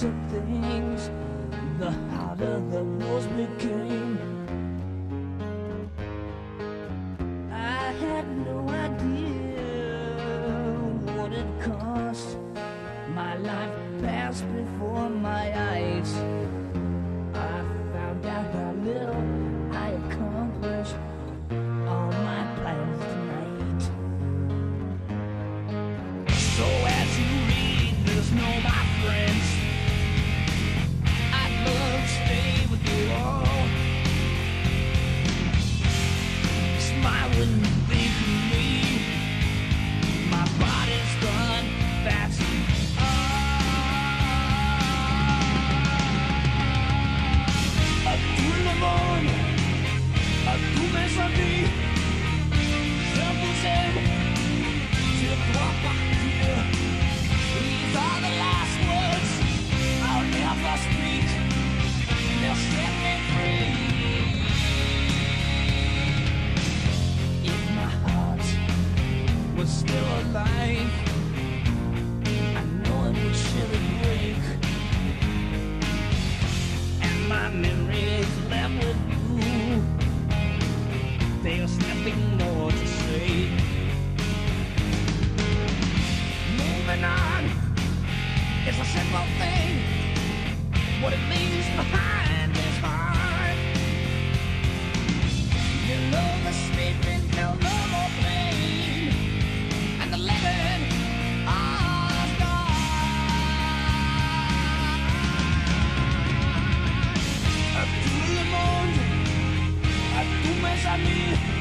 to things, the harder the wars became. there's nothing more to say. Moving on is a simple thing. What it means behind is hard. You know the spirit. at me